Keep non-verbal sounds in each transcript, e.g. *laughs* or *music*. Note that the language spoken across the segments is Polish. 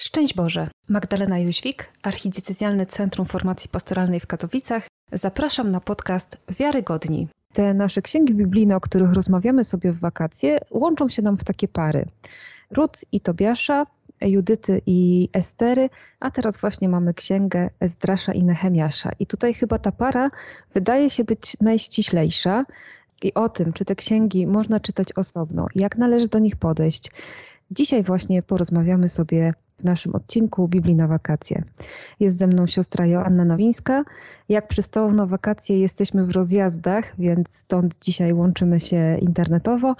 Szczęść Boże! Magdalena Jóźwik, Archidiecezjalne Centrum Formacji Pastoralnej w Katowicach. Zapraszam na podcast Wiarygodni. Te nasze księgi biblijne, o których rozmawiamy sobie w wakacje, łączą się nam w takie pary. Rut i Tobiasza, Judyty i Estery, a teraz właśnie mamy księgę Ezdrasza i Nehemiasza. I tutaj chyba ta para wydaje się być najściślejsza. I o tym, czy te księgi można czytać osobno, jak należy do nich podejść. Dzisiaj właśnie porozmawiamy sobie w naszym odcinku Biblii na wakacje. Jest ze mną siostra Joanna Nowińska. Jak przystało na wakacje jesteśmy w rozjazdach, więc stąd dzisiaj łączymy się internetowo.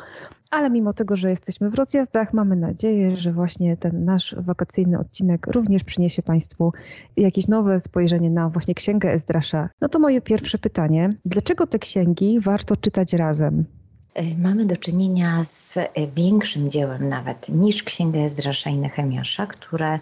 Ale mimo tego, że jesteśmy w rozjazdach, mamy nadzieję, że właśnie ten nasz wakacyjny odcinek również przyniesie Państwu jakieś nowe spojrzenie na właśnie księgę Ezdrasza. No to moje pierwsze pytanie. Dlaczego te księgi warto czytać razem? E, mamy do czynienia z e, większym dziełem nawet niż Księga Ezdrasza i Nehemiasza, które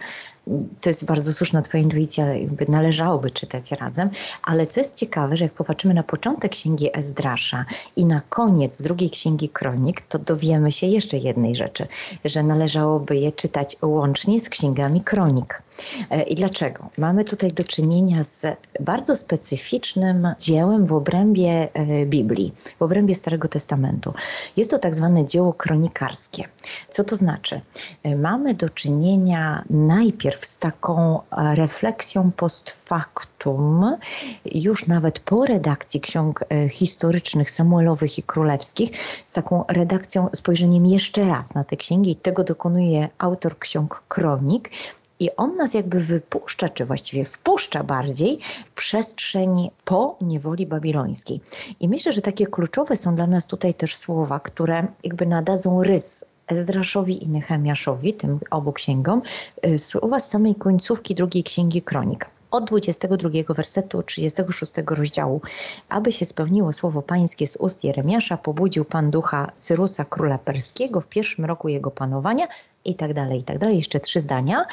to jest bardzo słuszna Twoja intuicja, jakby należałoby czytać razem, ale co jest ciekawe, że jak popatrzymy na początek księgi Ezdrasza i na koniec drugiej księgi Kronik, to dowiemy się jeszcze jednej rzeczy, że należałoby je czytać łącznie z księgami Kronik. E, I dlaczego? Mamy tutaj do czynienia z bardzo specyficznym dziełem w obrębie e, Biblii, w obrębie Starego Testamentu. Jest to tak zwane dzieło kronikarskie. Co to znaczy? E, mamy do czynienia najpierw z taką refleksją post factum, już nawet po redakcji ksiąg historycznych, Samuelowych i Królewskich, z taką redakcją, spojrzeniem jeszcze raz na te księgi. I tego dokonuje autor ksiąg Kronik. I on nas jakby wypuszcza, czy właściwie wpuszcza bardziej w przestrzeń po niewoli babilońskiej. I myślę, że takie kluczowe są dla nas tutaj też słowa, które jakby nadadzą rys Ezdraszowi i Nehemiaszowi, tym obu księgom, y, słowa z samej końcówki drugiej księgi Kronik od 22 wersetu 36 rozdziału. Aby się spełniło słowo pańskie z ust Jeremiasza, pobudził Pan ducha Cyrusa, króla perskiego w pierwszym roku jego panowania i tak dalej, i tak dalej. Jeszcze trzy zdania.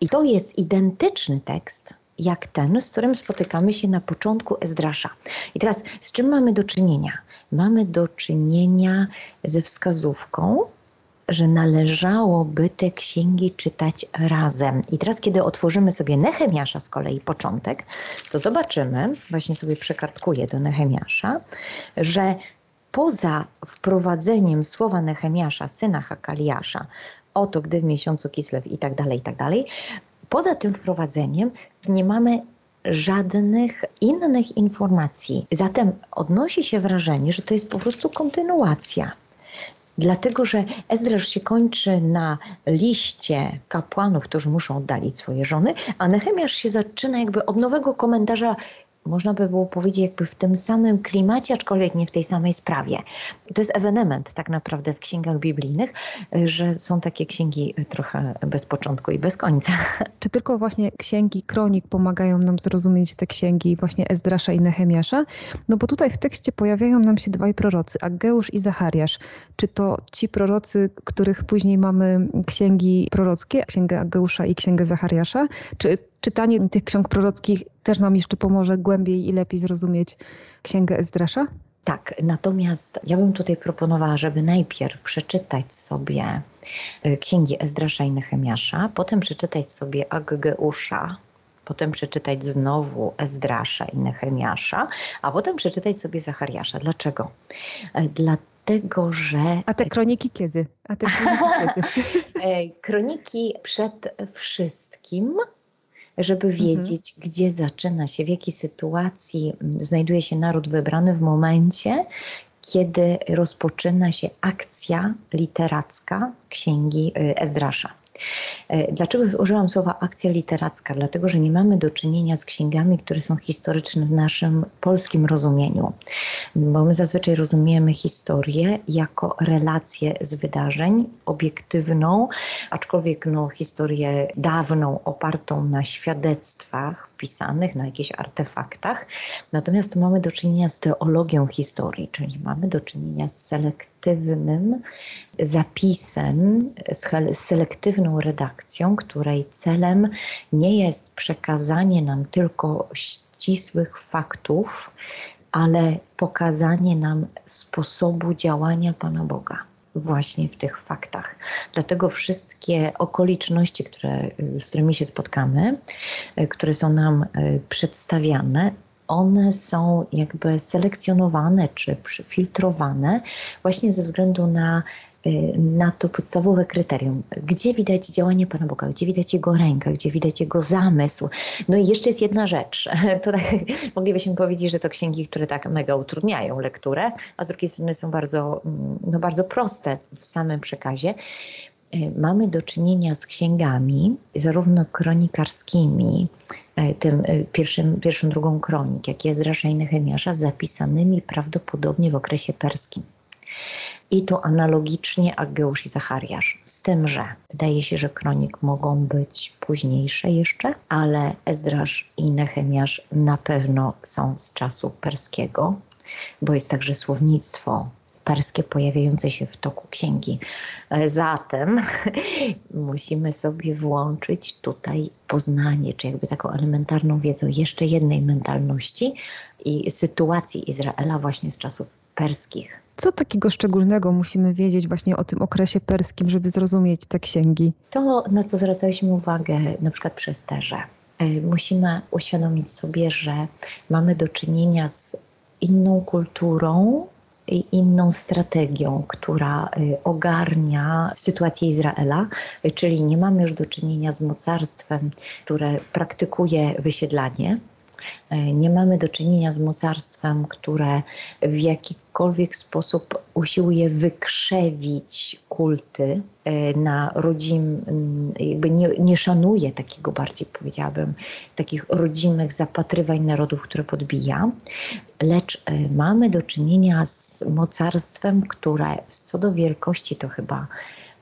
I to jest identyczny tekst jak ten, z którym spotykamy się na początku Ezdrasza. I teraz z czym mamy do czynienia? Mamy do czynienia ze wskazówką, że należałoby te księgi czytać razem. I teraz, kiedy otworzymy sobie Nehemiasza z kolei początek, to zobaczymy, właśnie sobie przekartkuję do Nehemiasza, że poza wprowadzeniem słowa Nehemiasza, syna Hakaliasza, oto gdy w miesiącu Kislew i tak dalej, i tak dalej, poza tym wprowadzeniem nie mamy żadnych innych informacji. Zatem odnosi się wrażenie, że to jest po prostu kontynuacja dlatego że Ezdrasz się kończy na liście kapłanów, którzy muszą oddalić swoje żony, a Nehemiasz się zaczyna jakby od nowego komentarza można by było powiedzieć, jakby w tym samym klimacie, aczkolwiek nie w tej samej sprawie. To jest ewenement tak naprawdę w księgach biblijnych, że są takie księgi trochę bez początku i bez końca. Czy tylko właśnie księgi kronik pomagają nam zrozumieć te księgi właśnie Ezdrasza i Nehemiasza? No bo tutaj w tekście pojawiają nam się dwaj prorocy, Ageusz i Zachariasz. Czy to ci prorocy, których później mamy księgi prorockie, księgę Ageusza i księgę Zachariasza? Czy czytanie tych ksiąg prorockich też nam jeszcze pomoże głębiej i lepiej zrozumieć księgę Ezdrasza? Tak, natomiast ja bym tutaj proponowała, żeby najpierw przeczytać sobie y, księgi Ezdrasza i Nehemiasza, potem przeczytać sobie Aggeusza, potem przeczytać znowu Ezdrasza i Nehemiasza, a potem przeczytać sobie Zachariasza. Dlaczego? E, dlatego, że... A te kroniki kiedy? A te kroniki kiedy? E, *laughs* kroniki przed wszystkim żeby mhm. wiedzieć, mhm. gdzie zaczyna się, w jakiej sytuacji znajduje się naród wybrany w momencie, kiedy rozpoczyna się akcja literacka księgi y, Ezdrasza. E, dlaczego użyłam słowa akcja literacka? Dlatego, że nie mamy do czynienia z księgami, które są historyczne w naszym polskim rozumieniu. Bo my zazwyczaj rozumiemy historię jako relację z wydarzeń, obiektywną, aczkolwiek no, historię dawną, opartą na świadectwach pisanych, na jakichś artefaktach. Natomiast tu mamy do czynienia z teologią historii, czyli mamy do czynienia z selektywnym zapisem, z selektywną redakcją, której celem nie jest przekazanie nam tylko ścisłych faktów, ale pokazanie nam sposobu działania Pana Boga właśnie w tych faktach. Dlatego wszystkie okoliczności, które, z którymi się spotkamy, które są nam przedstawiane, one są jakby selekcjonowane czy filtrowane właśnie ze względu na Y, na to podstawowe kryterium. Gdzie widać działanie Pana Boga, gdzie widać Jego rękę, gdzie widać Jego zamysł. No i jeszcze jest jedna rzecz. *laughs* To tak, *laughs* moglibyśmy powiedzieć, że to księgi, które tak mega utrudniają lekturę, a z drugiej strony są bardzo, mm, no bardzo proste w samym przekazie. Y, mamy do czynienia z księgami, zarówno kronikarskimi, y, tym pierwszym, pierwszą, drugą kronik, jak i Ezrasza i Nehemiasza, zapisanymi prawdopodobnie w okresie perskim. I tu analogicznie Ageusz i Zachariasz. Z tym, że wydaje się, że kronik mogą być późniejsze jeszcze, ale Ezdrasz i Nehemiasz na pewno są z czasu perskiego, bo jest także słownictwo perskie pojawiające się w toku księgi. Zatem *laughs* musimy sobie włączyć tutaj poznanie, czy jakby taką elementarną wiedzę jeszcze jednej mentalności i sytuacji Izraela właśnie z czasów perskich. Co takiego szczególnego musimy wiedzieć właśnie o tym okresie perskim, żeby zrozumieć te księgi? To, na co zwracaliśmy uwagę na przykład przez Terze. Musimy uświadomić sobie, że mamy do czynienia z inną kulturą, inną strategią, która y, ogarnia sytuację Izraela, czyli nie mamy już do czynienia z mocarstwem, które praktykuje wysiedlanie, nie mamy do czynienia z mocarstwem, które w jakikolwiek sposób usiłuje wykrzewić kulty e, na rodzim, jakby nie, nie szanuje takiego bardziej powiedziałabym, takich rodzimych zapatrywań narodów, które podbija, lecz e, mamy do czynienia z mocarstwem, które co do wielkości to chyba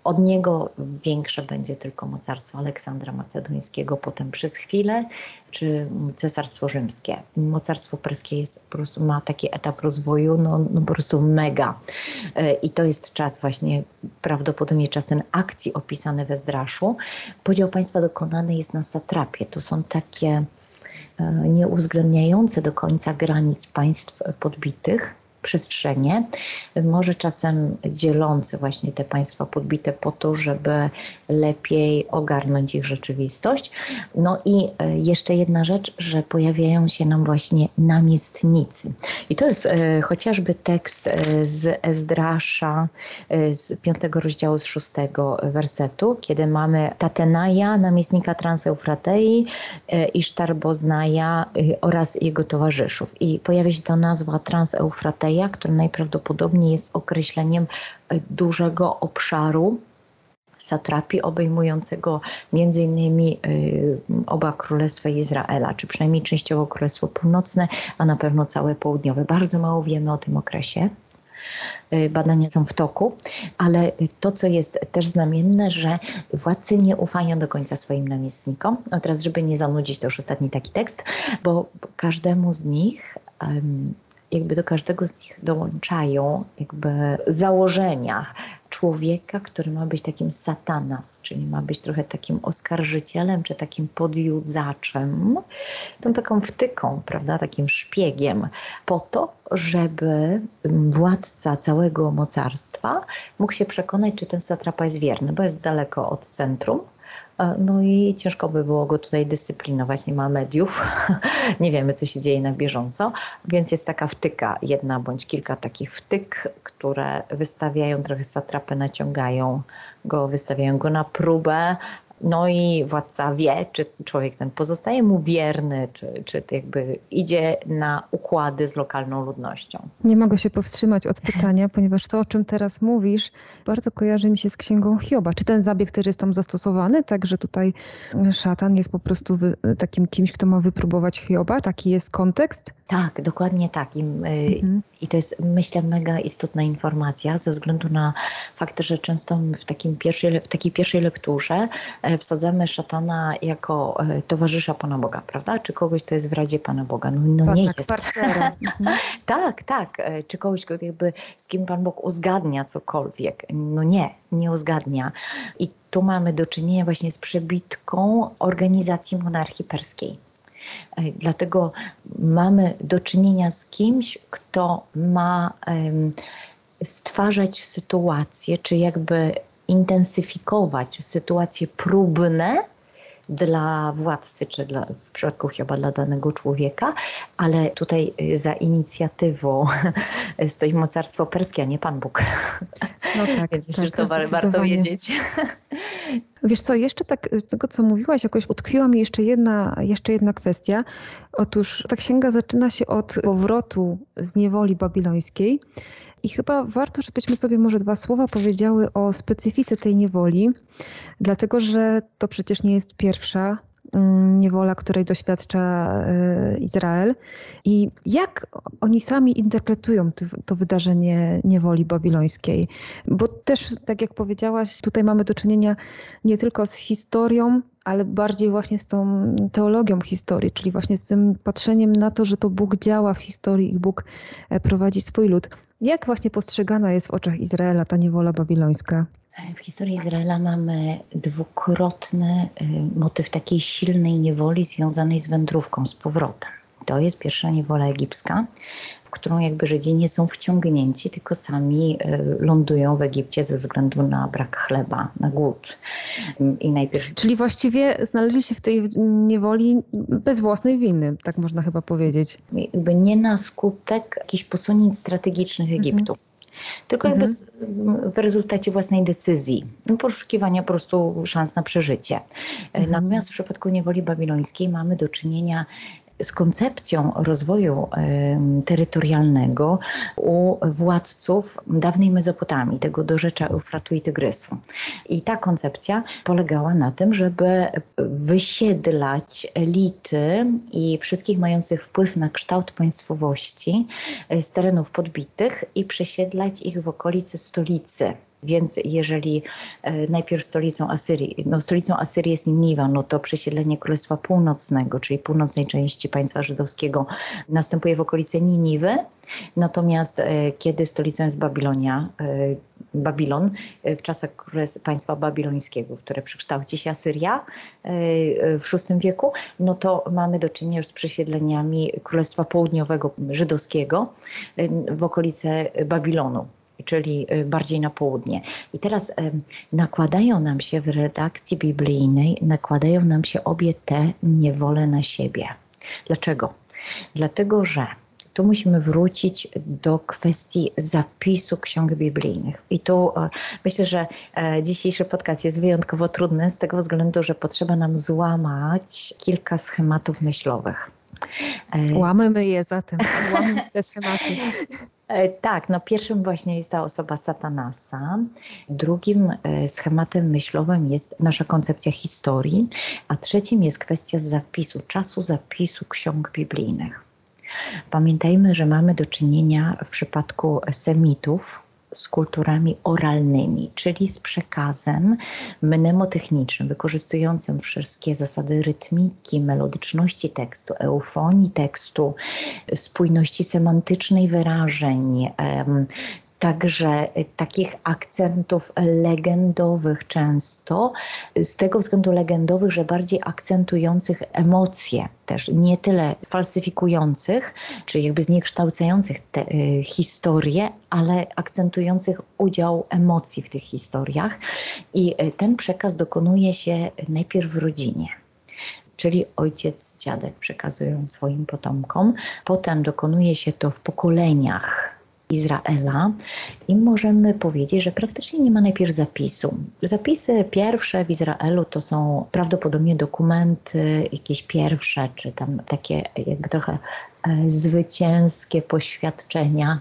od niego większe będzie tylko mocarstwo Aleksandra Macedońskiego, potem przez chwilę, czy Cesarstwo Rzymskie. Mocarstwo perskie jest, po prostu ma taki etap rozwoju, no, no po prostu mega. E, I to jest czas właśnie, prawdopodobnie czas ten akcji opisany we Zdraszu. Podział państwa dokonany jest na satrapie. To są takie e, nieuwzględniające do końca granic państw podbitych przestrzenie, może czasem dzielące właśnie te państwa podbite po to, żeby lepiej ogarnąć ich rzeczywistość. No i e, jeszcze jedna rzecz, że pojawiają się nam właśnie namiestnicy. I to jest e, chociażby tekst e, z Ezdrasza z piątego rozdziału z szóstego wersetu, kiedy mamy Tatenaja, namiestnika Transeufratei, Isztar Boznaja oraz jego towarzyszów. I pojawia się ta nazwa Transeufratei Maja, który najprawdopodobniej jest określeniem e, dużego obszaru satrapii obejmującego między innymi e, oba królestwa Izraela, czy przynajmniej częściowo Królestwo Północne, a na pewno całe południowe. Bardzo mało wiemy o tym okresie. E, badania są w toku, ale to, co jest też znamienne, że władcy nie ufają do końca swoim namiestnikom. No teraz, żeby nie zanudzić, to już ostatni taki tekst, bo każdemu z nich jakby do każdego z nich dołączają jakby założenia człowieka, który ma być takim satanas, czyli ma być trochę takim oskarżycielem, czy takim podjudzaczem, tą taką wtyką, prawda, takim szpiegiem, po to, żeby władca całego mocarstwa mógł się przekonać, czy ten satrapa jest wierny, bo jest daleko od centrum, no i ciężko by było go tutaj dyscyplinować, nie ma mediów, *laughs* nie wiemy co się dzieje na bieżąco, więc jest taka wtyka, jedna bądź kilka takich wtyk, które wystawiają trochę satrapę, naciągają go, wystawiają go na próbę, no i władca wie, czy człowiek ten pozostaje mu wierny, czy, czy jakby idzie na układy z lokalną ludnością. Nie mogę się powstrzymać od pytania, *laughs* ponieważ to, o czym teraz mówisz, bardzo kojarzy mi się z księgą Hioba. Czy ten zabieg też jest tam zastosowany, tak, że tutaj szatan jest po prostu takim kimś, kto ma wypróbować Hioba? Taki jest kontekst? Tak, dokładnie tak. I, mhm. I, to jest, myślę, mega istotna informacja ze względu na fakt, że często w, takim pierwszej, w takiej pierwszej lekturze wsadzamy szatana jako e, towarzysza Pana Boga, prawda? Czy kogoś, kto jest w Radzie Pana Boga? No, no nie jest. *laughs* Tak, tak. E, czy kogoś, jakby, z kim Pan Bóg uzgadnia cokolwiek? No nie, nie uzgadnia. I tu mamy do czynienia właśnie z przebitką organizacji monarchii perskiej. Dlatego mamy do czynienia z kimś, kto ma stwarzać sytuacje, czy jakby intensyfikować sytuacje próbne dla władcy, czy dla, w przypadku chyba dla danego człowieka, ale tutaj za inicjatywą *laughs* stoi mocarstwo perskie, a nie Pan Bóg. No tak, *laughs* Więc myślę, tak, że to warto wiedzieć. *laughs* Wiesz co, jeszcze tak z tego, co mówiłaś, jakoś utkwiła mi jeszcze jedna, jeszcze jedna kwestia. Otóż ta księga zaczyna się od powrotu z niewoli babilońskiej. I chyba warto, żebyśmy sobie może dwa słowa powiedziały o specyfice tej niewoli, dlatego że to przecież nie jest pierwsza niewola, której doświadcza e, Izrael. I jak oni sami interpretują to wydarzenie niewoli babilońskiej? Bo też, tak jak powiedziałaś, tutaj mamy do czynienia nie tylko z historią, ale bardziej właśnie z tą teologią historii, czyli właśnie z tym patrzeniem na to, że to Bóg działa w historii i Bóg e, prowadzi swój lud. Jak właśnie postrzegana jest w oczach Izraela ta niewola babilońska? W historii Izraela mamy dwukrotny y, motyw takiej silnej niewoli związanej z wędrówką, z powrotem. To jest pierwsza niewola egipska, w którą jakby Żydzi nie są wciągnięci, tylko sami e, lądują w Egipcie ze względu na brak chleba, na głód. I najpierw... Czyli właściwie znaleźli się w tej niewoli bez własnej winy, tak można chyba powiedzieć. Jakby nie na skutek jakichś posunięć strategicznych mhm. Egiptu. Mhm tylko jakby mhm. w rezultacie własnej decyzji, poszukiwania po prostu szans na przeżycie. Mhm. Natomiast w przypadku niewoli babilońskiej mamy do czynienia z koncepcją rozwoju terytorialnego u władców dawnej Mezopotamii, tego dorzecza Eufratu i Tygrysu. I ta koncepcja polegała na tym, żeby wysiedlać elity i wszystkich mających wpływ na kształt państwowości e, z terenów podbitych i przesiedlać ich w okolicy stolicy więc jeżeli e, najpierw stolicą Asyrii, no stolicą Asyrii jest Niniwa, no to przesiedlenie Królestwa Północnego, czyli północnej części państwa żydowskiego następuje w okolicy Niniwy. Natomiast e, kiedy stolicą jest Babilonia, e, Babilon w czasach państwa babilońskiego, które przekształci się Asyria w VI wieku, no to mamy do czynienia już z przesiedleniami Królestwa Południowego Żydowskiego w okolice Babilonu czyli y, bardziej na południe. I teraz nakładają nam się w redakcji biblijnej, nakładają nam się obie te niewole na siebie. Dlaczego? Dlatego, że tu musimy wrócić do kwestii zapisu ksiąg biblijnych. I tu e, myślę, że e, dzisiejszy podcast jest wyjątkowo trudny z tego względu, że potrzeba nam złamać kilka schematów myślowych. E, Łamymy je zatem, łammy te *laughs* schematy. E, tak, no pierwszym właśnie jest ta osoba Satanasa. Drugim e, schematem myślowym jest nasza koncepcja historii, a trzecim jest kwestia zapisu, czasu zapisu ksiąg biblijnych. Pamiętajmy, że mamy do czynienia w przypadku Semitów, z kulturami oralnymi, czyli z przekazem mnemotechnicznym, wykorzystującym wszystkie zasady rytmiki, melodyczności tekstu, eufonii tekstu, spójności semantycznej wyrażeń, także takich akcentów legendowych często, z tego względu legendowych, że bardziej akcentujących emocje, też nie tyle falsyfikujących, czy jakby zniekształcających te y, ale akcentujących udział emocji w tych historiach. I y, ten przekaz dokonuje się najpierw w rodzinie czyli ojciec, dziadek przekazują swoim potomkom. Potem dokonuje się to w pokoleniach Izraela i możemy powiedzieć, że praktycznie nie ma najpierw zapisu. Zapisy pierwsze w Izraelu to są prawdopodobnie dokumenty jakieś pierwsze, czy tam takie jakby trochę e, zwycięskie poświadczenia,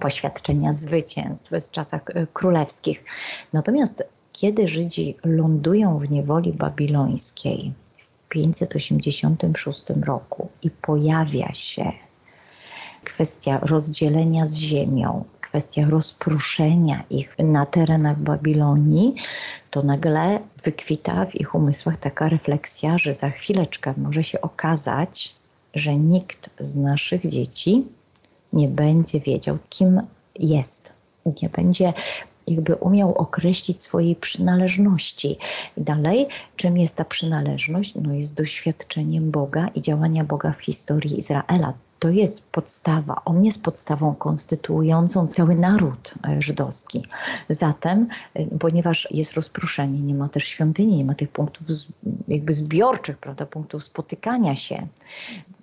poświadczenia zwycięstw z czasach e, królewskich. Natomiast kiedy Żydzi lądują w niewoli babilońskiej w 586 roku i pojawia się kwestia rozdzielenia z ziemią, kwestia rozproszenia ich na terenach Babilonii, to nagle wykwita w ich umysłach taka refleksja, że za chwileczkę może się okazać, że nikt z naszych dzieci nie będzie wiedział, kim jest. Nie będzie jakby umiał określić swojej przynależności. I dalej, czym jest ta przynależność? No jest doświadczeniem Boga i działania Boga w historii Izraela to jest podstawa, on jest podstawą konstytuującą cały naród e, żydowski. Zatem, e, ponieważ jest rozproszenie, nie ma też świątyni, nie ma tych punktów jakby zbiorczych, prawda, punktów spotykania się,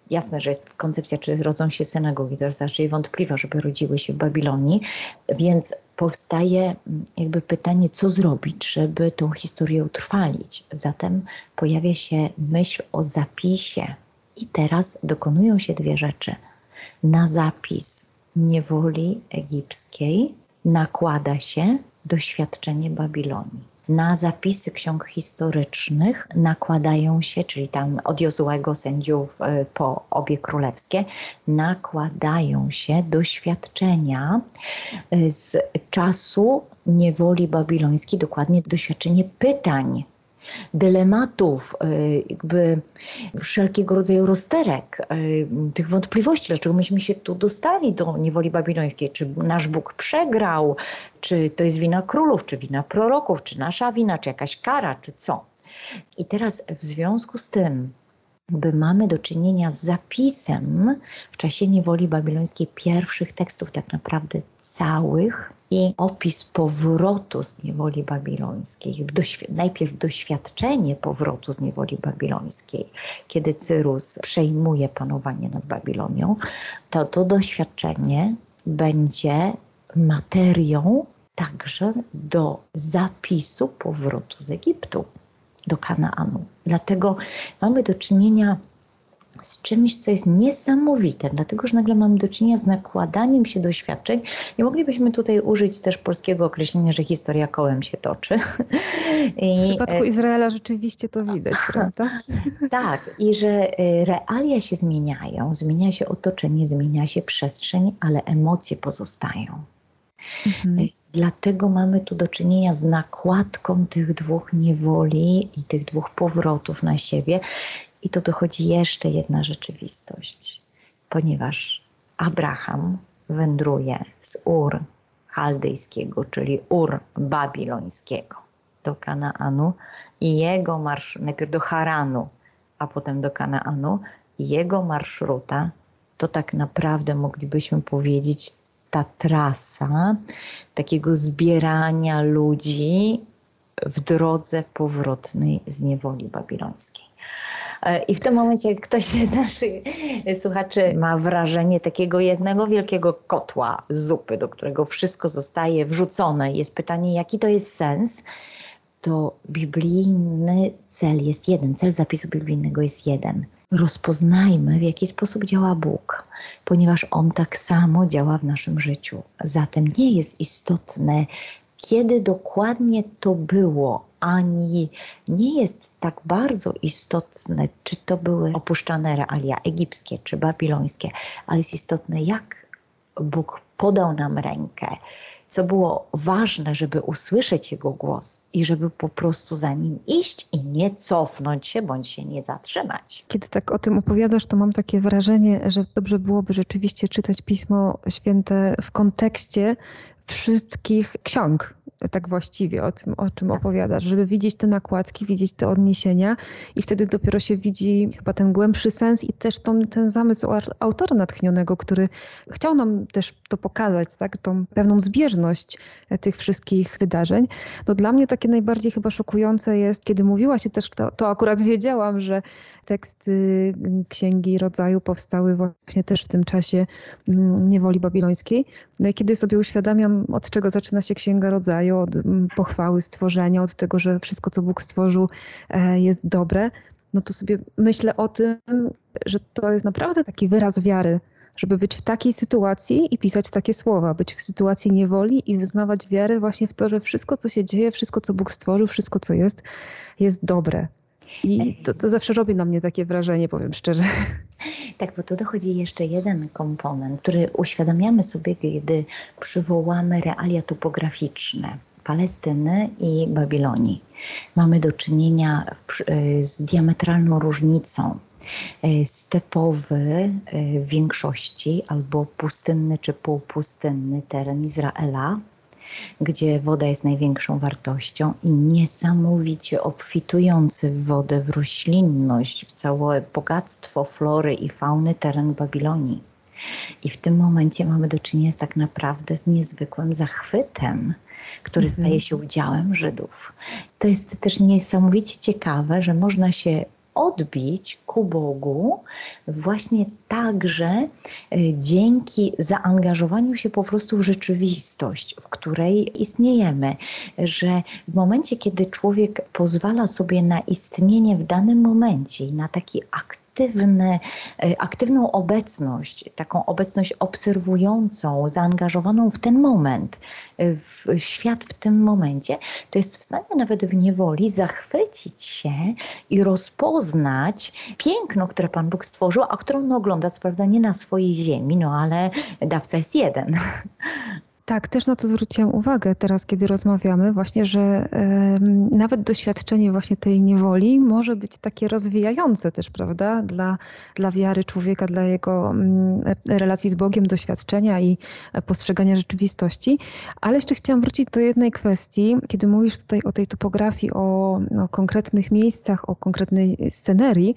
Jasne, że jest koncepcja, czy rodzą się synagogi, to jest raczej wątpliwa, żeby rodziły się w Babilonii, więc powstaje mm, jakby pytanie, co zrobić, żeby tą historię utrwalić. Zatem pojawia się myśl o zapisie. I teraz dokonują się dwie rzeczy. Na zapis niewoli egipskiej nakłada się doświadczenie Babilonii na zapisy ksiąg historycznych nakładają się, czyli tam od Jozułego sędziów e, po obie królewskie, nakładają się doświadczenia e, z czasu niewoli babilońskiej, dokładnie doświadczenie pytań dylematów, e, jakby wszelkiego rodzaju rozterek, e, tych wątpliwości, dlaczego myśmy się tu dostali do niewoli babilońskiej, czy nasz Bóg przegrał, czy to jest wina królów, czy wina proroków, czy nasza wina, czy jakaś kara, czy co. I teraz w związku z tym, by mamy do czynienia z zapisem w czasie niewoli babilońskiej pierwszych tekstów, tak naprawdę całych, i opis powrotu z niewoli babilońskiej. najpierw doświadczenie powrotu z niewoli babilońskiej, kiedy Cyrus przejmuje panowanie nad Babilonią, to to doświadczenie będzie materią także do zapisu powrotu z Egiptu do Kanaanu. Dlatego mamy do czynienia z czymś, co jest niesamowite, dlatego że nagle mamy do czynienia z nakładaniem się doświadczeń i moglibyśmy tutaj użyć też polskiego określenia, że historia kołem się toczy. I, w przypadku e, Izraela rzeczywiście to widać, *laughs* prawda? Tak, i że e, realia się zmieniają, zmienia się otoczenie, zmienia się przestrzeń, ale emocje pozostają. Mhm. Dlatego mamy tu do czynienia z nakładką tych dwóch niewoli i tych dwóch powrotów na siebie. I tu dochodzi jeszcze jedna rzeczywistość, ponieważ Abraham wędruje z Ur chaldejskiego, czyli Ur babilońskiego do Kanaanu i jego marsz, najpierw do Haranu, a potem do Kanaanu, jego marszruta to tak naprawdę moglibyśmy powiedzieć ta trasa takiego zbierania ludzi w drodze powrotnej z niewoli babilońskiej. E, I w tym momencie ktoś *laughs* z naszych słuchaczy ma wrażenie takiego jednego wielkiego kotła zupy, do którego wszystko zostaje wrzucone. Jest pytanie, jaki to jest sens? To biblijny cel jest jeden, cel zapisu biblijnego jest jeden. Rozpoznajmy, w jaki sposób działa Bóg, ponieważ On tak samo działa w naszym życiu. Zatem nie jest istotne, kiedy dokładnie to było, ani nie jest tak bardzo istotne, czy to były opuszczane realia egipskie czy babilońskie, ale jest istotne, jak Bóg podał nam rękę, co było ważne, żeby usłyszeć Jego głos i żeby po prostu za nim iść i nie cofnąć się bądź się nie zatrzymać. Kiedy tak o tym opowiadasz, to mam takie wrażenie, że dobrze byłoby rzeczywiście czytać Pismo Święte w kontekście wszystkich ksiąg, tak właściwie o tym, o czym opowiadasz, żeby widzieć te nakładki, widzieć te odniesienia i wtedy dopiero się widzi chyba ten głębszy sens i też tą, ten zamysł autora natchnionego, który chciał nam też to pokazać, tak, tą pewną zbieżność tych wszystkich wydarzeń. No dla mnie takie najbardziej chyba szokujące jest, kiedy mówiła się też, to, to akurat wiedziałam, że teksty Księgi Rodzaju powstały właśnie też w tym czasie mm, niewoli babilońskiej. No kiedy sobie uświadamiam, od czego zaczyna się Księga Rodzaju, od mm, pochwały stworzenia, od tego, że wszystko, co Bóg stworzył, e, jest dobre, no to sobie myślę o tym, że to jest naprawdę taki wyraz wiary, żeby być w takiej sytuacji i pisać takie słowa, być w sytuacji niewoli i wyznawać wiarę właśnie w to, że wszystko, co się dzieje, wszystko, co Bóg stworzył, wszystko, co jest, jest dobre. I to, to zawsze robi na mnie takie wrażenie, powiem szczerze. Tak, bo tu dochodzi jeszcze jeden komponent, który uświadamiamy sobie, kiedy przywołamy realia topograficzne. Palestyny i Babilonii. Mamy do czynienia z diametralną różnicą. Stepowy w większości albo pustynny czy półpustynny teren Izraela gdzie woda jest największą wartością i niesamowicie obfitujący w wodę, w roślinność, w całe bogactwo flory i fauny teren Babilonii. I w tym momencie mamy do czynienia z tak naprawdę z niezwykłym zachwytem, który mhm. staje się udziałem Żydów. To jest też niesamowicie ciekawe, że można się odbić ku Bogu właśnie także y, dzięki zaangażowaniu się po prostu w rzeczywistość, w której istniejemy. Że w momencie, kiedy człowiek pozwala sobie na istnienie w danym momencie i na taki akt aktywne, e, aktywną obecność, taką obecność obserwującą, zaangażowaną w ten moment, e, w świat w tym momencie, to jest w stanie nawet w niewoli zachwycić się i rozpoznać piękno, które Pan Bóg stworzył, a którą on ogląda, co prawda nie na swojej ziemi, no ale dawca jest jeden. Tak, też na to zwróciłam uwagę teraz, kiedy rozmawiamy, właśnie, że y, nawet doświadczenie właśnie tej niewoli może być takie rozwijające też, prawda, dla, dla wiary człowieka, dla jego y, relacji z Bogiem, doświadczenia i postrzegania rzeczywistości. Ale jeszcze chciałam wrócić do jednej kwestii, kiedy mówisz tutaj o tej topografii, o, o konkretnych miejscach, o konkretnej scenerii,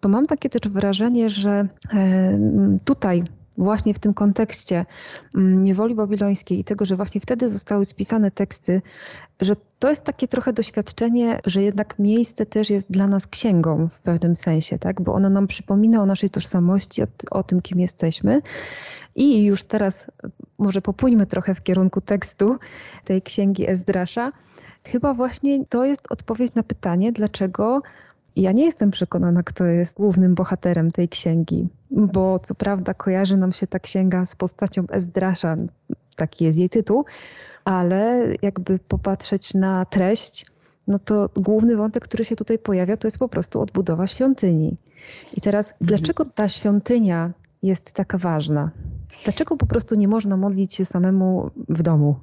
to mam takie też wrażenie, że y, tutaj właśnie w tym kontekście mm, niewoli babilońskiej i tego, że właśnie wtedy zostały spisane teksty, że to jest takie trochę doświadczenie, że jednak miejsce też jest dla nas księgą w pewnym sensie, tak? bo ona nam przypomina o naszej tożsamości, o, o tym, kim jesteśmy. I już teraz może popójmy trochę w kierunku tekstu tej księgi Ezdrasza. Chyba właśnie to jest odpowiedź na pytanie, dlaczego ja nie jestem przekonana, kto jest głównym bohaterem tej księgi, bo co prawda kojarzy nam się ta księga z postacią Ezdrasza, taki jest jej tytuł, ale jakby popatrzeć na treść, no to główny wątek, który się tutaj pojawia, to jest po prostu odbudowa świątyni. I teraz, mhm. dlaczego ta świątynia jest taka ważna? Dlaczego po prostu nie można modlić się samemu w domu?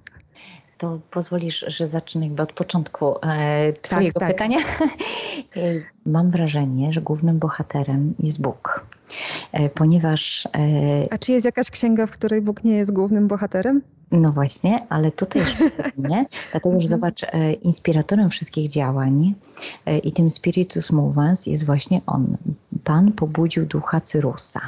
To pozwolisz, że zacznę jakby od początku e, Twojego tak, tak. pytania. *laughs* Mam wrażenie, że głównym bohaterem jest Bóg. E, ponieważ. E, A czy jest jakaś księga, w której Bóg nie jest głównym bohaterem? No właśnie, ale tutaj *laughs* nie, dlatego że mhm. zobacz, e, inspiratorem wszystkich działań e, i tym spiritus movens jest właśnie on. Pan pobudził ducha Cyrusa,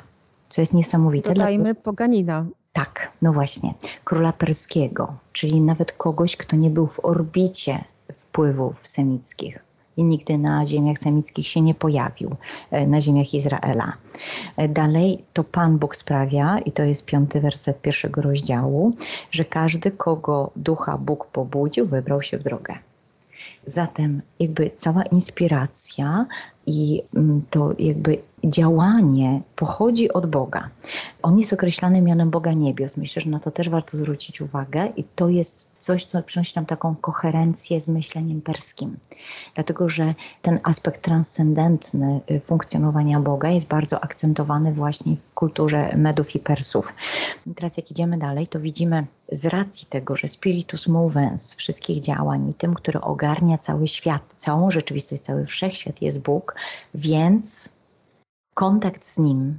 co jest niesamowite. Dodajmy dlatego... poganina. Tak, no właśnie, króla perskiego, czyli nawet kogoś, kto nie był w orbicie wpływów semickich i nigdy na ziemiach semickich się nie pojawił, e, na ziemiach Izraela. E, dalej to Pan Bóg sprawia, i to jest piąty werset pierwszego rozdziału, że każdy, kogo ducha Bóg pobudził, wybrał się w drogę. Zatem jakby cała inspiracja i mm, to jakby działanie pochodzi od Boga. On jest określany mianem Boga Niebios. Myślę, że na to też warto zwrócić uwagę i to jest coś, co przynosi nam taką koherencję z myśleniem perskim. Dlatego, że ten aspekt transcendentny y, funkcjonowania Boga jest bardzo akcentowany właśnie w kulturze Medów i Persów. I teraz jak idziemy dalej, to widzimy z racji tego, że spiritus movens wszystkich działań i tym, który ogarnia cały świat, całą rzeczywistość, cały wszechświat jest Bóg, więc kontakt z Nim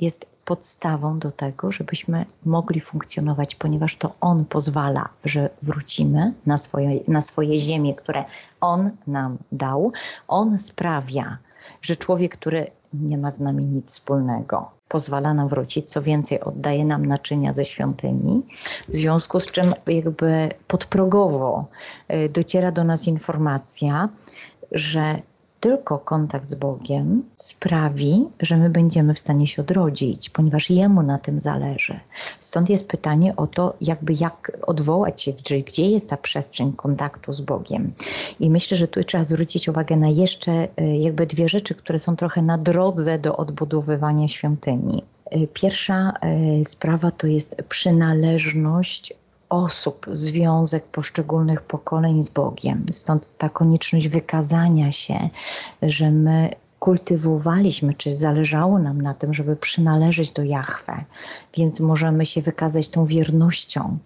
jest podstawą do tego, żebyśmy mogli funkcjonować, ponieważ to On pozwala, że wrócimy na swoje, na swoje ziemie, które On nam dał. On sprawia, że człowiek, który nie ma z nami nic wspólnego, pozwala nam wrócić, co więcej, oddaje nam naczynia ze świątyni, w związku z czym jakby podprogowo y, dociera do nas informacja, że tylko kontakt z Bogiem sprawi, że my będziemy w stanie się odrodzić, ponieważ Jemu na tym zależy. Stąd jest pytanie o to, jakby jak odwołać się, czyli gdzie jest ta przestrzeń kontaktu z Bogiem. I myślę, że tu trzeba zwrócić uwagę na jeszcze y, jakby dwie rzeczy, które są trochę na drodze do odbudowywania świątyni. Y, pierwsza y, sprawa to jest przynależność osób, związek poszczególnych pokoleń z Bogiem. Stąd ta konieczność wykazania się, że my kultywowaliśmy, czy zależało nam na tym, żeby przynależeć do Jahwe, więc możemy się wykazać tą wiernością,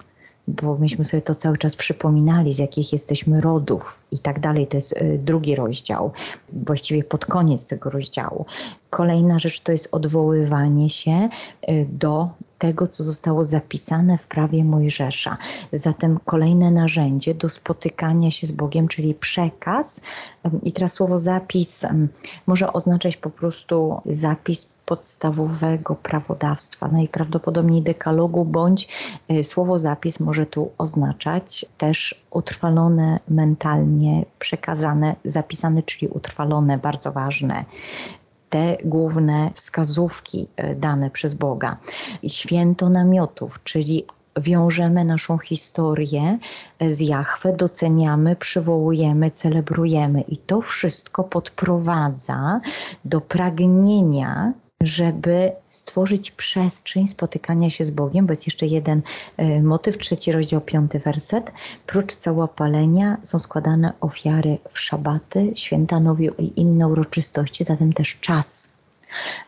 bo myśmy sobie to cały czas przypominali, z jakich jesteśmy rodów i tak dalej. To jest y, drugi rozdział, właściwie pod koniec tego rozdziału. Kolejna rzecz to jest odwoływanie się y, do tego, co zostało zapisane w prawie Mojżesza. Zatem kolejne narzędzie do spotykania się z Bogiem, czyli przekaz. I teraz słowo zapis może oznaczać po prostu zapis podstawowego prawodawstwa, najprawdopodobniej dekalogu, bądź y, słowo zapis może tu oznaczać też utrwalone mentalnie, przekazane, zapisane, czyli utrwalone, bardzo ważne te główne wskazówki y, dane przez Boga. Święto namiotów, czyli wiążemy naszą historię z Jahwe, doceniamy, przywołujemy, celebrujemy. I to wszystko podprowadza do pragnienia żeby stworzyć przestrzeń spotykania się z Bogiem, bo jest jeszcze jeden y, motyw, trzeci rozdział, piąty werset. Prócz całopalenia są składane ofiary w szabaty, święta nowiu i inne uroczystości, zatem też czas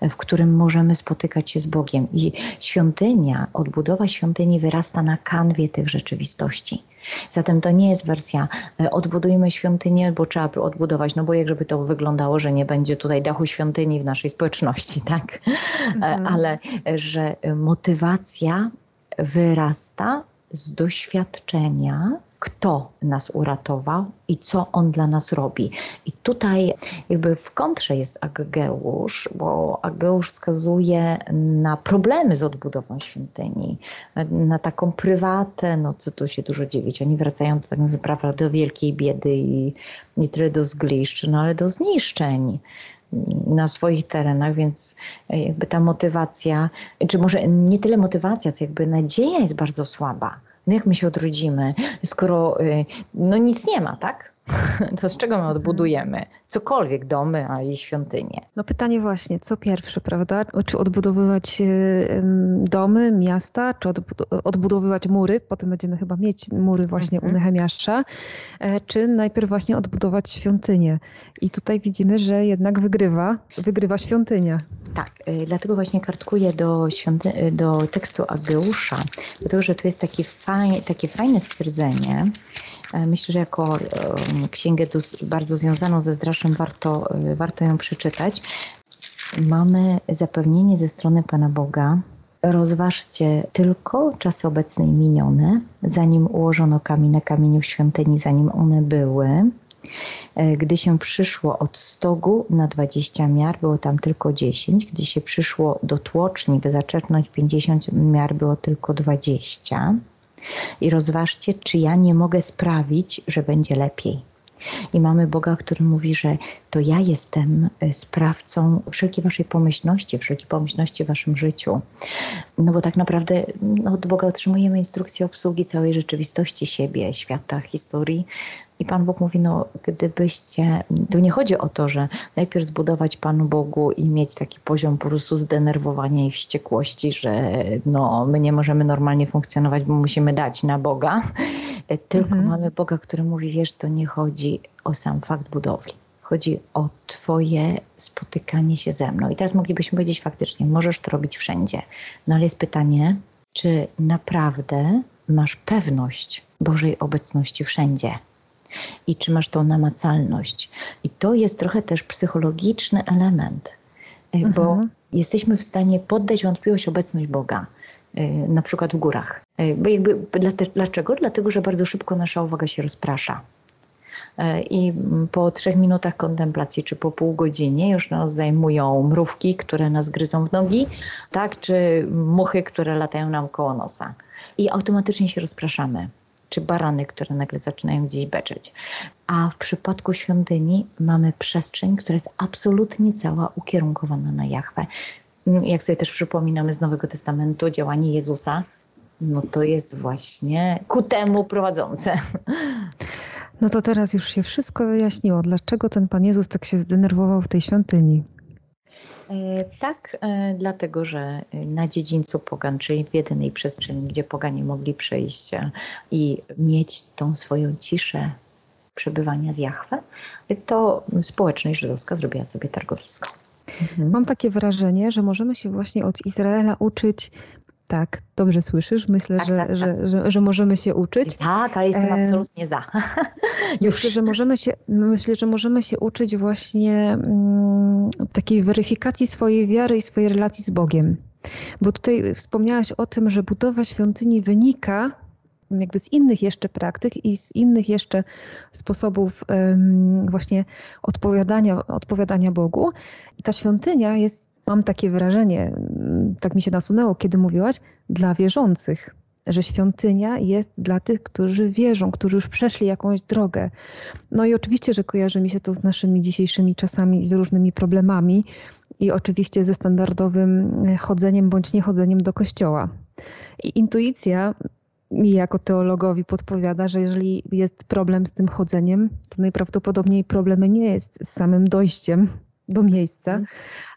w którym możemy spotykać się z Bogiem. I świątynia, odbudowa świątyni wyrasta na kanwie tych rzeczywistości. Zatem to nie jest wersja e, odbudujmy świątynię, bo trzeba by odbudować, no bo jak żeby to wyglądało, że nie będzie tutaj dachu świątyni w naszej społeczności, *laughs* tak? E, mhm. Ale e, że motywacja wyrasta z doświadczenia kto nas uratował i co on dla nas robi. I tutaj jakby w kontrze jest Ageusz, bo Ageusz wskazuje na problemy z odbudową świątyni, na taką prywatę, no co tu się dużo dziwić, oni wracają tak naprawdę do wielkiej biedy i nie tyle do zgliszcz, no ale do zniszczeń na swoich terenach, więc jakby ta motywacja, czy może nie tyle motywacja, co jakby nadzieja jest bardzo słaba no jak my się odrodzimy, skoro y, no nic nie ma, tak? *laughs* To z czego my mhm. odbudujemy? Cokolwiek, domy, a i świątynie. No pytanie właśnie, co pierwsze, prawda? Czy odbudowywać y, domy, miasta, czy odbudowywać mury? Potem będziemy chyba mieć mury właśnie mhm. u Nehemiasza. E, czy najpierw właśnie odbudować świątynię? I tutaj widzimy, że jednak wygrywa, wygrywa świątynia. Tak, y, dlatego właśnie kartkuję do, świąty- do tekstu Ageusza, dlatego że tu jest taki faj- takie fajne stwierdzenie, E, myślę, że jako e, księgę bardzo związaną ze Zdraszem warto, e, warto ją przeczytać. Mamy zapewnienie ze strony Pana Boga, rozważcie tylko czasy obecne i minione, zanim ułożono kamień na kamieniu w świątyni, zanim one były. Gdy się przyszło od stogu na 20 miar, było tam tylko 10. Gdy się przyszło do tłoczni, by zaczerpnąć 50 miar, było tylko 20 i rozważcie, czy ja nie mogę sprawić, że będzie lepiej. I mamy Boga, który mówi, że to ja jestem e, sprawcą wszelkiej waszej pomyślności, wszelkiej pomyślności w waszym życiu. No bo tak naprawdę no, od Boga otrzymujemy instrukcję obsługi całej rzeczywistości siebie, świata, historii, i Pan Bóg mówi, no gdybyście, tu nie chodzi o to, że najpierw zbudować Panu Bogu i mieć taki poziom po prostu zdenerwowania i wściekłości, że no my nie możemy normalnie funkcjonować, bo musimy dać na Boga, *laughs* tylko mhm. mamy Boga, który mówi, wiesz, to nie chodzi o sam fakt budowli. Chodzi o Twoje spotykanie się ze mną. I teraz moglibyśmy powiedzieć faktycznie, możesz to robić wszędzie. No ale jest pytanie, czy naprawdę masz pewność Bożej obecności wszędzie? I czy masz tą namacalność. I to jest trochę też psychologiczny element, bo mhm. jesteśmy w stanie poddać wątpliwość obecność Boga, e, na przykład w górach. Bo jakby, dlaczego? Dlatego, że bardzo szybko nasza uwaga się rozprasza. I po trzech minutach kontemplacji, czy po pół godzinie już nas zajmują mrówki, które nas gryzą w nogi, tak, czy muchy, które latają nam koło nosa. I automatycznie się rozpraszamy czy barany, które nagle zaczynają gdzieś beczeć. A w przypadku świątyni mamy przestrzeń, która jest absolutnie cała ukierunkowana na Jachwę. Jak sobie też przypominamy z Nowego Testamentu działanie Jezusa, no to jest właśnie ku temu prowadzące. No to teraz już się wszystko wyjaśniło. Dlaczego ten Pan Jezus tak się zdenerwował w tej świątyni? E, tak, e, dlatego że na dziedzińcu pogan, czyli w jedynej przestrzeni, gdzie poganie mogli przejść e, i mieć tą swoją ciszę przebywania z Jachwę, to społeczność żydowska zrobiła sobie targowisko. Mhm. Mam takie wrażenie, że możemy się właśnie od Izraela uczyć tak, dobrze słyszysz. Myślę, tak, że, tak, że, tak. Że, że, możemy się uczyć. Tak, ale jestem absolutnie za. *laughs* myślę, że możemy się, myślę, że możemy się uczyć właśnie mm, takiej weryfikacji swojej wiary i swojej relacji z Bogiem. Bo tutaj wspomniałaś o tym, że budowa świątyni wynika jakby z innych jeszcze praktyk i z innych jeszcze sposobów właśnie odpowiadania, odpowiadania Bogu. I ta świątynia jest, mam takie wrażenie, tak mi się nasunęło, kiedy mówiłaś, dla wierzących że świątynia jest dla tych, którzy wierzą, którzy już przeszli jakąś drogę. No i oczywiście, że kojarzy mi się to z naszymi dzisiejszymi czasami z różnymi problemami i oczywiście ze standardowym chodzeniem bądź niechodzeniem do kościoła. I intuicja mi jako teologowi podpowiada, że jeżeli jest problem z tym chodzeniem, to najprawdopodobniej problem nie jest z samym dojściem do miejsca, mhm.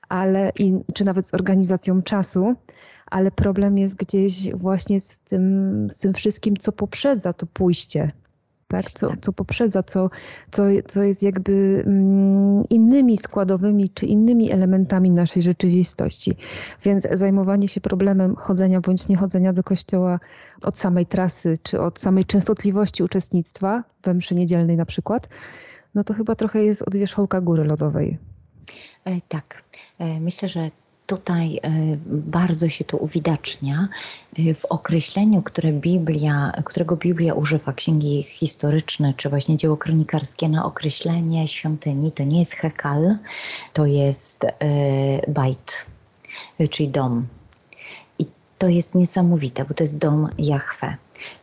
Ale i, czy nawet z organizacją czasu, ale problem jest gdzieś właśnie z tym, z tym wszystkim, co poprzedza to pójście. Tak? Co, co poprzedza, co, co, co jest jakby mm, innymi składowymi czy innymi elementami naszej rzeczywistości. Więc zajmowanie się problemem chodzenia bądź niechodzenia do kościoła od samej trasy, czy od samej częstotliwości uczestnictwa we mszy niedzielnej na przykład, no to chyba trochę jest od wierzchołka góry lodowej. E, tak. E, myślę, że tutaj e, bardzo się to uwidacznia w określeniu, które Biblia, którego Biblia używa, księgi historyczne czy właśnie dzieło kronikarskie na określenie świątyni. To nie jest hekal, to jest bajt, czyli dom. I to jest niesamowite, bo to jest dom Jahwe.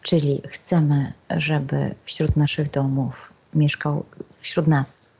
Czyli chcemy, żeby wśród naszych domów mieszkał wśród nas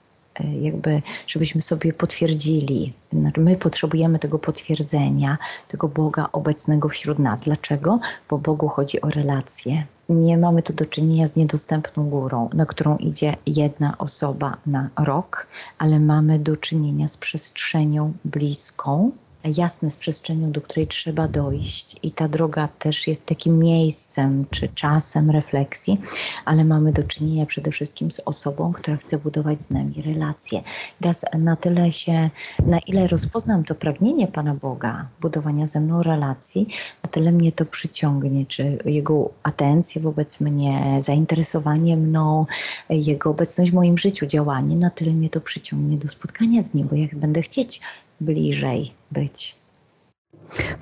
jakby, żebyśmy sobie potwierdzili. Znaczy, my potrzebujemy tego potwierdzenia, tego Boga obecnego wśród nas. Dlaczego? Bo Bogu chodzi o relacje. Nie mamy to do czynienia z niedostępną górą, na którą idzie jedna osoba na rok, ale mamy do czynienia z przestrzenią bliską, jasne z przestrzenią, do której trzeba dojść, i ta droga też jest takim miejscem czy czasem refleksji, ale mamy do czynienia przede wszystkim z osobą, która chce budować z nami relacje. Teraz na tyle się, na ile rozpoznam to pragnienie Pana Boga, budowania ze mną relacji, na tyle mnie to przyciągnie, czy jego atencję wobec mnie, zainteresowanie mną, jego obecność w moim życiu, działanie, na tyle mnie to przyciągnie do spotkania z nim, bo jak będę chcieć bliżej być.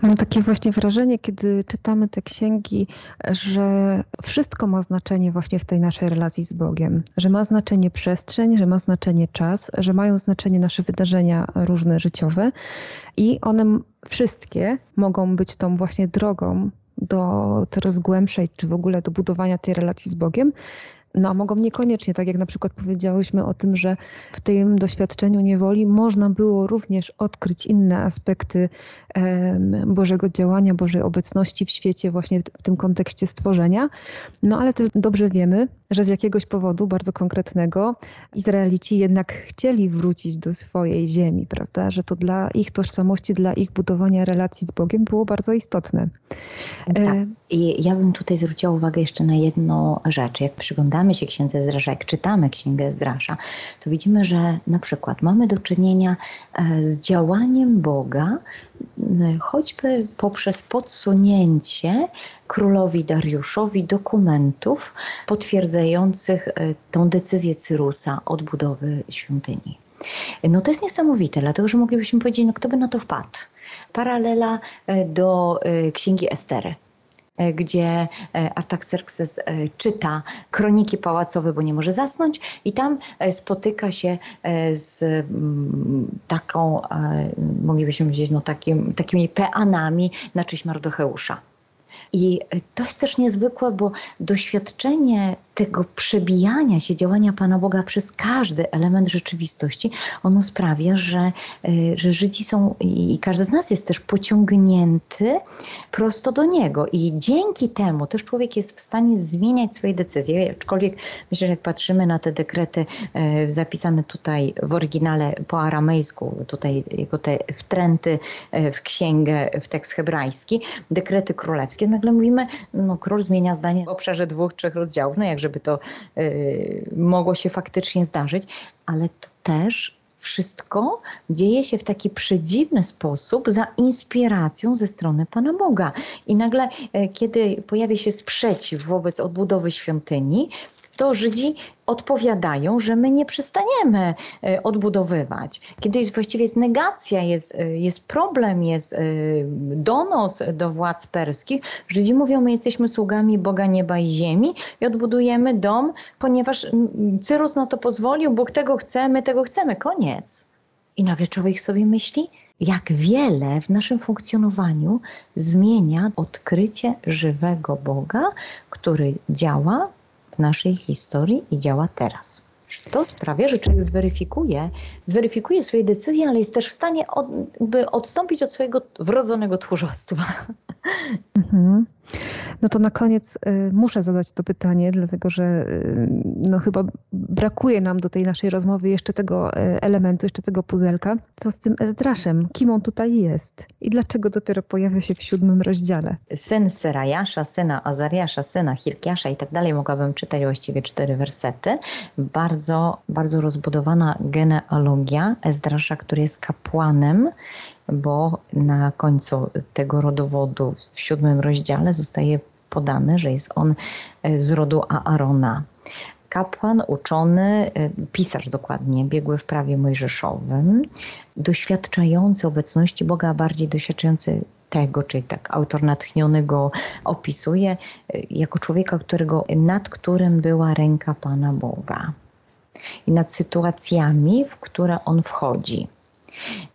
Mam takie właśnie wrażenie, kiedy czytamy te księgi, że wszystko ma znaczenie właśnie w tej naszej relacji z Bogiem, że ma znaczenie przestrzeń, że ma znaczenie czas, że mają znaczenie nasze wydarzenia różne życiowe i one wszystkie mogą być tą właśnie drogą do coraz głębszej, czy w ogóle do budowania tej relacji z Bogiem, no a mogą niekoniecznie, tak jak na przykład powiedziałyśmy o tym, że w tym doświadczeniu niewoli można było również odkryć inne aspekty Bożego działania, Bożej obecności w świecie właśnie w tym kontekście stworzenia. No ale też dobrze wiemy, że z jakiegoś powodu bardzo konkretnego Izraelici jednak chcieli wrócić do swojej ziemi, prawda? Że to dla ich tożsamości, dla ich budowania relacji z Bogiem było bardzo istotne. Tak. I ja bym tutaj zwróciła uwagę jeszcze na jedną rzecz. Jak przyglądamy się Księdze Zdrasza, jak czytamy Księgę Zdrasza, to widzimy, że na przykład mamy do czynienia e, z działaniem Boga, choćby poprzez podsunięcie królowi Dariuszowi dokumentów potwierdzających e, tą decyzję Cyrusa odbudowy świątyni. No to jest niesamowite, dlatego że moglibyśmy powiedzieć, no kto by na to wpadł. Paralela e, do e, księgi Estery gdzie Artaxerxes czyta kroniki pałacowe, bo nie może zasnąć i tam spotyka się z mm, taką, moglibyśmy powiedzieć, no takim, takimi peanami na czyść Mardocheusza. I to jest też niezwykłe, bo doświadczenie tego przebijania się działania Pana Boga przez każdy element rzeczywistości, ono sprawia, że, y, że Żydzi są i każdy z nas jest też pociągnięty prosto do Niego. I dzięki temu też człowiek jest w stanie zmieniać swoje decyzje. Aczkolwiek myślę, że jak patrzymy na te dekrety y, zapisane tutaj w oryginale po aramejsku, tutaj jako te wtręty y, w księgę, w tekst hebrajski, dekrety królewskie, nagle mówimy, no król zmienia zdanie w obszarze dwóch, trzech rozdziałów. No jak żeby to y, mogło się faktycznie zdarzyć, ale to też wszystko dzieje się w taki przedziwny sposób za inspiracją ze strony Pana Boga. I nagle, y, kiedy pojawia się sprzeciw wobec odbudowy świątyni, to Żydzi odpowiadają, że my nie przestaniemy e, odbudowywać. Kiedy jest właściwie jest negacja, jest, e, jest problem, jest e, donos do władz perskich, Żydzi mówią, my jesteśmy sługami Boga nieba i ziemi i odbudujemy dom, ponieważ Cyrus na to pozwolił, Bóg tego chce, my tego chcemy, koniec. I nagle człowiek sobie myśli, jak wiele w naszym funkcjonowaniu zmienia odkrycie żywego Boga, który działa naszej historii i działa teraz. To sprawia, że człowiek zweryfikuje, zweryfikuje swoje decyzje, ale jest też w stanie od, odstąpić od swojego wrodzonego tchórzostwa. Mhm. No to na koniec y, muszę zadać to pytanie, dlatego że y, no chyba brakuje nam do tej naszej rozmowy jeszcze tego y, elementu, jeszcze tego puzelka. Co z tym Ezdraszem? Kim on tutaj jest? I dlaczego dopiero pojawia się w siódmym rozdziale? Syn Serajasza, syna Azariasza, syna Hilkiasza i tak dalej. Mogłabym czytać właściwie cztery wersety. Bardzo, bardzo rozbudowana genealogia Ezdrasza, który jest kapłanem bo na końcu tego rodowodu w siódmym rozdziale zostaje podane, że jest on e, z rodu Aarona. Kapłan, uczony, e, pisarz dokładnie, biegły w prawie mojżeszowym, doświadczający obecności Boga, a bardziej doświadczający tego, czyli tak autor natchniony go opisuje, e, jako człowieka, którego, nad którym była ręka Pana Boga i nad sytuacjami, w które on wchodzi.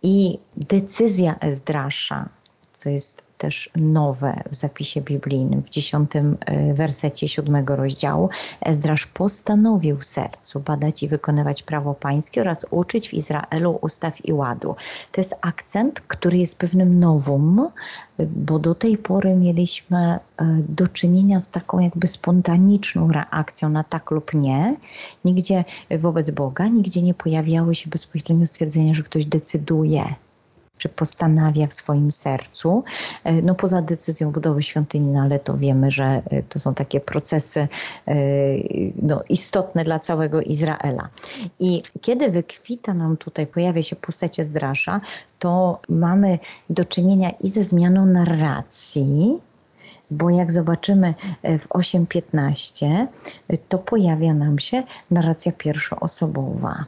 I decyzja Ezdrasza, co jest też nowe w zapisie biblijnym, w dziesiątym e, wersecie siódmego rozdziału, Ezdrasz postanowił w sercu badać i wykonywać prawo pańskie oraz uczyć w Izraelu ustaw i ładu. To jest akcent, który jest pewnym nowum, bo do tej pory mieliśmy e, do czynienia z taką jakby spontaniczną reakcją na tak lub nie. Nigdzie wobec Boga, nigdzie nie pojawiały się bezpośrednio stwierdzenia, że ktoś decyduje czy postanawia w swoim sercu. E, no poza decyzją budowy świątyni, no ale to wiemy, że e, to są takie procesy e, no, istotne dla całego Izraela. I kiedy wykwita nam tutaj, pojawia się postać Ezdrasza, to mamy do czynienia i ze zmianą narracji, bo jak zobaczymy w 8.15, to pojawia nam się narracja pierwszoosobowa.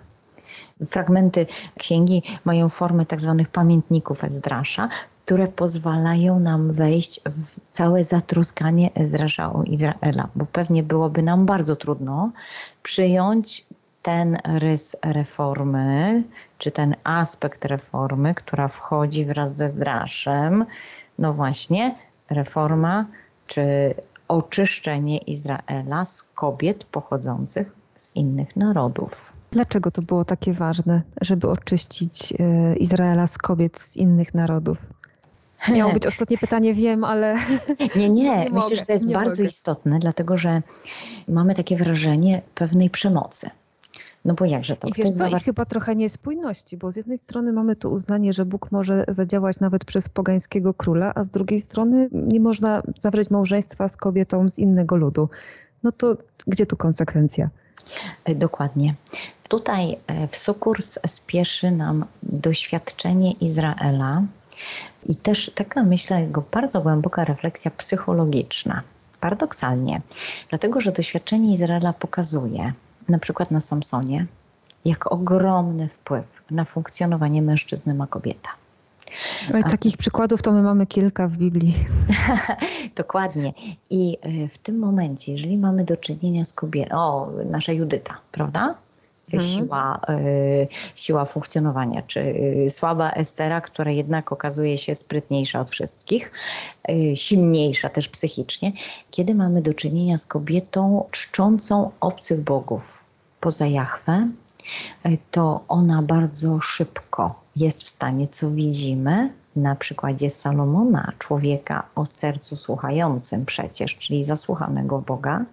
Fragmenty księgi mają formę tak zwanych pamiętników Ezdrasza, które pozwalają nam wejść w całe zatroskanie Ezdrasza o Izraela, bo pewnie byłoby nam bardzo trudno przyjąć ten rys reformy, czy ten aspekt reformy, która wchodzi wraz ze Zdraszem, no właśnie, reforma czy oczyszczenie Izraela z kobiet pochodzących z innych narodów. Dlaczego to było takie ważne, żeby oczyścić e, Izraela z kobiet z innych narodów? Miało być ostatnie pytanie, wiem, ale. *laughs* Nie, nie, nie myślę, mogę, że to jest bardzo mogę. istotne, dlatego że mamy takie wrażenie pewnej przemocy. No bo jakże to? I wiesz co, i chyba trochę niespójności, bo z jednej strony mamy tu uznanie, że Bóg może zadziałać nawet przez pogańskiego króla, a z drugiej strony nie można zawrzeć małżeństwa z kobietą z innego ludu. No to gdzie tu konsekwencja? E, dokładnie. Tutaj e, w Sukurs spieszy nam doświadczenie Izraela i też taka, myślę, jego bardzo głęboka refleksja psychologiczna. Paradoksalnie, dlatego że doświadczenie Izraela pokazuje, na przykład na Samsonie, jak ogromny wpływ na funkcjonowanie mężczyzny ma kobieta. Takich przykładów to my mamy kilka w Biblii. *laughs* Dokładnie. I e, w tym momencie, jeżeli mamy do czynienia z kobietą, o, nasza Judyta, prawda? Mhm. Siła, y, siła funkcjonowania, czy y, słaba Estera, która jednak okazuje się sprytniejsza od wszystkich, y, silniejsza też psychicznie, kiedy mamy do czynienia z kobietą czczącą obcych bogów poza Jahwe, to ona bardzo szybko jest w stanie, co widzimy na przykładzie Salomona, człowieka o sercu słuchającym przecież, czyli zasłuchanego Boga,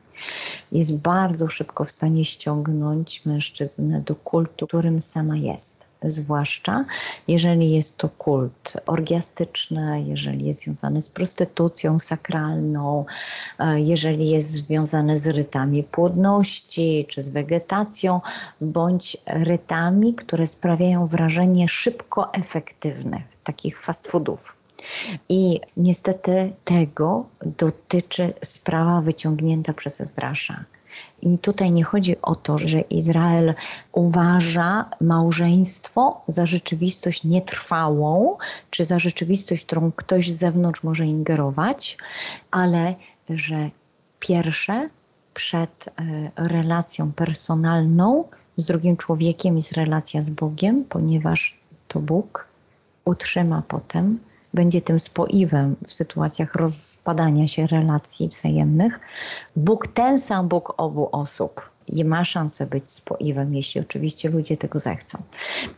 jest bardzo szybko w stanie ściągnąć mężczyznę do kultu, którym sama jest. Zwłaszcza jeżeli jest to kult orgiastyczny, jeżeli jest związany z prostytucją sakralną, e, jeżeli jest związany z rytami płodności czy z wegetacją, bądź rytami, które sprawiają wrażenie szybko efektywnych, takich fast foodów. I niestety tego dotyczy sprawa wyciągnięta przez Ezdrasza. I tutaj nie chodzi o to, że Izrael uważa małżeństwo za rzeczywistość nietrwałą, czy za rzeczywistość, którą ktoś z zewnątrz może ingerować, ale że pierwsze przed e, relacją personalną z drugim człowiekiem jest relacja z Bogiem, ponieważ to Bóg utrzyma potem będzie tym spoiwem w sytuacjach rozpadania się relacji wzajemnych. Bóg, ten sam Bóg obu osób i ma szansę być spoiwem, jeśli oczywiście ludzie tego zechcą.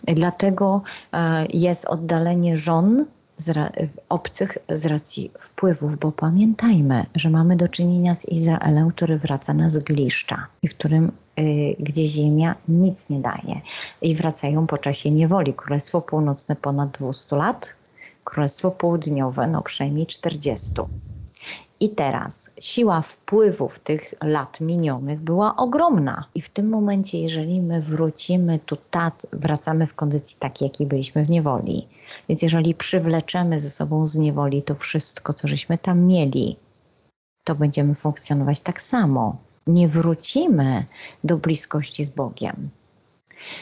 Dlatego e, jest oddalenie żon z, obcych z racji wpływów, bo pamiętajmy, że mamy do czynienia z Izraelem, który wraca na zgliszcza i którym y, gdzie ziemia nic nie daje. I wracają po czasie niewoli. Królestwo Północne ponad 200 lat, Królestwo Południowe no przynajmniej 40. I teraz siła wpływów tych lat minionych była ogromna. I w tym momencie, jeżeli my wrócimy tu, tat, wracamy w kondycji takiej, jakiej byliśmy w niewoli. Więc jeżeli przywleczemy ze sobą z niewoli to wszystko, co żeśmy tam mieli, to będziemy funkcjonować tak samo. Nie wrócimy do bliskości z Bogiem.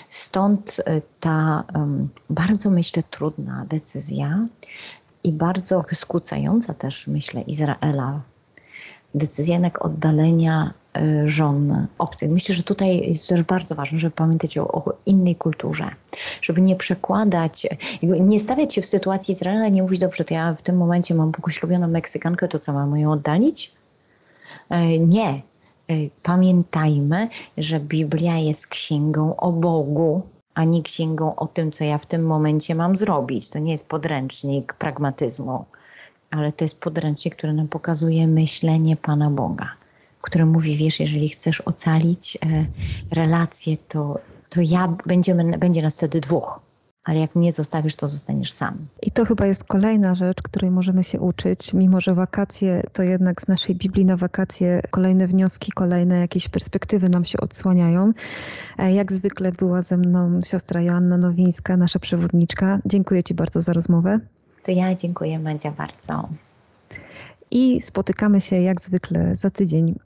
Stąd y, ta bardzo, myślę, trudna decyzja i bardzo skłócająca też, myślę, Izraela. Decyzja jednak oddalenia y, żon obcych. Myślę, że tutaj jest też bardzo ważne, żeby pamiętać o, o, innej kulturze, żeby nie przekładać, nie stawiać się w sytuacji Izraela, nie mówić, dobrze, to ja w tym momencie mam poślubioną Meksykankę, to co, mam ją oddalić? E, nie, Y, pamiętajmy, że Biblia jest księgą o Bogu, a nie księgą o tym, co ja w tym momencie mam zrobić. To nie jest podręcznik pragmatyzmu, ale to jest podręcznik, który nam pokazuje myślenie Pana Boga, który mówi, wiesz, jeżeli chcesz ocalić e, relacje, to, to ja będziemy, będzie nas wtedy dwóch ale jak mnie zostawisz, to zostaniesz sam. I to chyba jest kolejna rzecz, której możemy się uczyć, mimo że wakacje to jednak z naszej Biblii na wakacje kolejne wnioski, kolejne jakieś perspektywy nam się odsłaniają. E, jak zwykle była ze mną siostra Joanna Nowińska, nasza przewodniczka. Dziękuję Ci bardzo za rozmowę. To ja dziękuję Madzia bardzo. I spotykamy się jak zwykle za tydzień.